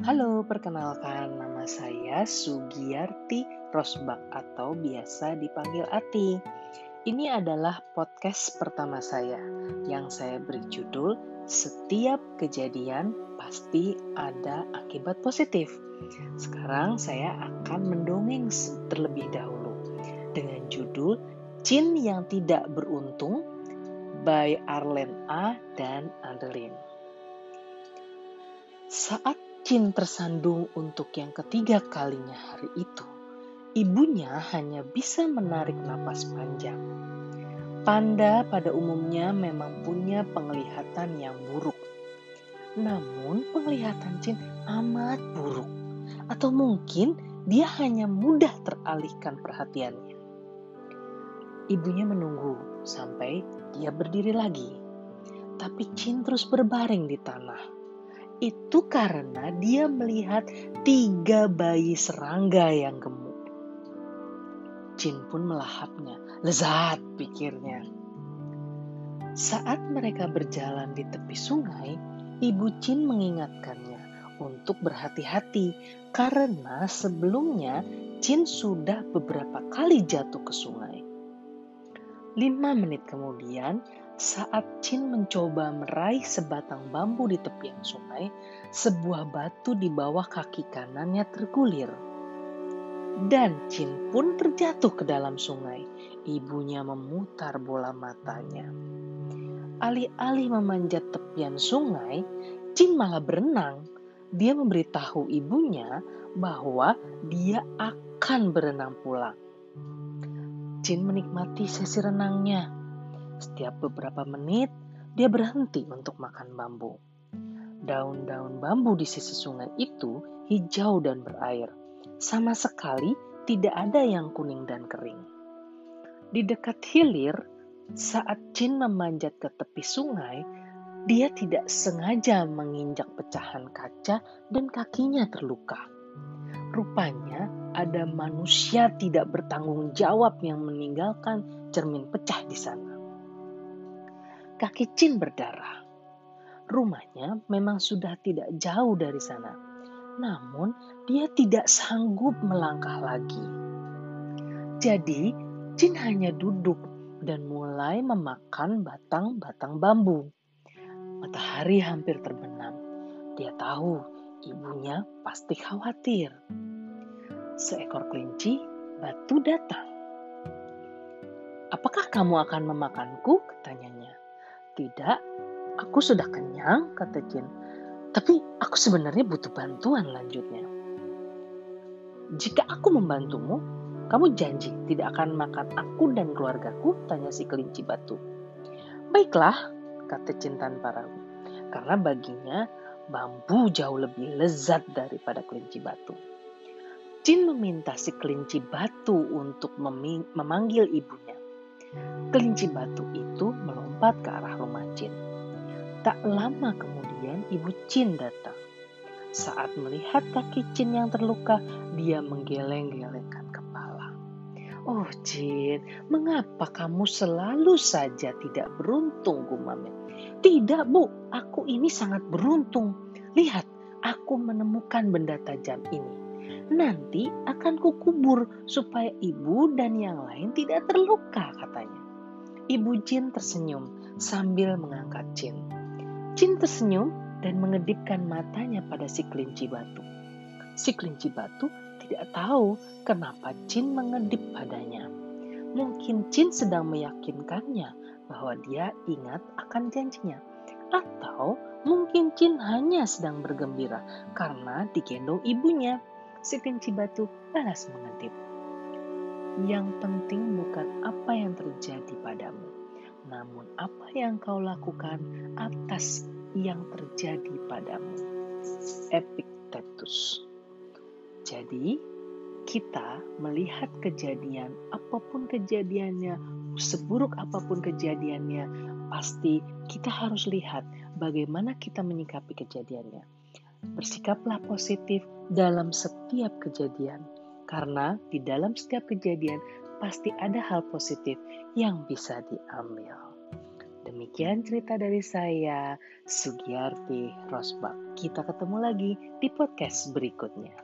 Halo, perkenalkan nama saya Sugiyarti Rosbak atau biasa dipanggil Ati. Ini adalah podcast pertama saya yang saya beri judul Setiap kejadian pasti ada akibat positif. Sekarang saya akan mendongeng terlebih dahulu dengan judul Jin yang tidak beruntung by Arlen A dan Adeline. Saat Jin tersandung untuk yang ketiga kalinya hari itu. Ibunya hanya bisa menarik napas panjang. Panda pada umumnya memang punya penglihatan yang buruk. Namun penglihatan Jin amat buruk. Atau mungkin dia hanya mudah teralihkan perhatiannya. Ibunya menunggu sampai dia berdiri lagi. Tapi Jin terus berbaring di tanah itu karena dia melihat tiga bayi serangga yang gemuk. Jin pun melahapnya. Lezat pikirnya. Saat mereka berjalan di tepi sungai, Ibu Jin mengingatkannya untuk berhati-hati karena sebelumnya Jin sudah beberapa kali jatuh ke sungai. Lima menit kemudian, saat Chin mencoba meraih sebatang bambu di tepian sungai, sebuah batu di bawah kaki kanannya tergulir. Dan Chin pun terjatuh ke dalam sungai. Ibunya memutar bola matanya. Alih-alih memanjat tepian sungai, Chin malah berenang. Dia memberitahu ibunya bahwa dia akan berenang pulang. Chin menikmati sesi renangnya setiap beberapa menit, dia berhenti untuk makan bambu. Daun-daun bambu di sisi sungai itu hijau dan berair. Sama sekali tidak ada yang kuning dan kering. Di dekat hilir, saat Jin memanjat ke tepi sungai, dia tidak sengaja menginjak pecahan kaca dan kakinya terluka. Rupanya ada manusia tidak bertanggung jawab yang meninggalkan cermin pecah di sana kaki Chin berdarah. Rumahnya memang sudah tidak jauh dari sana, namun dia tidak sanggup melangkah lagi. Jadi, Chin hanya duduk dan mulai memakan batang-batang bambu. Matahari hampir terbenam. Dia tahu ibunya pasti khawatir. Seekor kelinci batu datang. Apakah kamu akan memakanku? Tanyanya. Tidak, aku sudah kenyang, kata Jin. Tapi aku sebenarnya butuh bantuan lanjutnya. Jika aku membantumu, kamu janji tidak akan makan aku dan keluargaku? Tanya si kelinci batu. Baiklah, kata Jin tanpa ragu. Karena baginya bambu jauh lebih lezat daripada kelinci batu. Jin meminta si kelinci batu untuk memanggil ibunya. Kelinci batu itu melompat ke arah rumah Jin. Tak lama kemudian ibu Jin datang. Saat melihat kaki Jin yang terluka, dia menggeleng-gelengkan kepala. Oh Jin, mengapa kamu selalu saja tidak beruntung, gumamnya? Tidak bu, aku ini sangat beruntung. Lihat, aku menemukan benda tajam ini nanti akan kukubur supaya ibu dan yang lain tidak terluka katanya. Ibu Jin tersenyum sambil mengangkat Jin. Jin tersenyum dan mengedipkan matanya pada si kelinci batu. Si kelinci batu tidak tahu kenapa Jin mengedip padanya. Mungkin Jin sedang meyakinkannya bahwa dia ingat akan janjinya. Atau mungkin Jin hanya sedang bergembira karena digendong ibunya. Si kelinci batu balas mengedip. Yang penting bukan apa yang terjadi padamu, namun apa yang kau lakukan atas yang terjadi padamu. Epictetus. Jadi, kita melihat kejadian, apa pun kejadiannya, seburuk apa pun kejadiannya, pasti kita harus lihat bagaimana kita menyikapi kejadiannya. Bersikaplah positif dalam setiap kejadian karena di dalam setiap kejadian pasti ada hal positif yang bisa diambil. Demikian cerita dari saya, Sugiyarti Rosbak. Kita ketemu lagi di podcast berikutnya.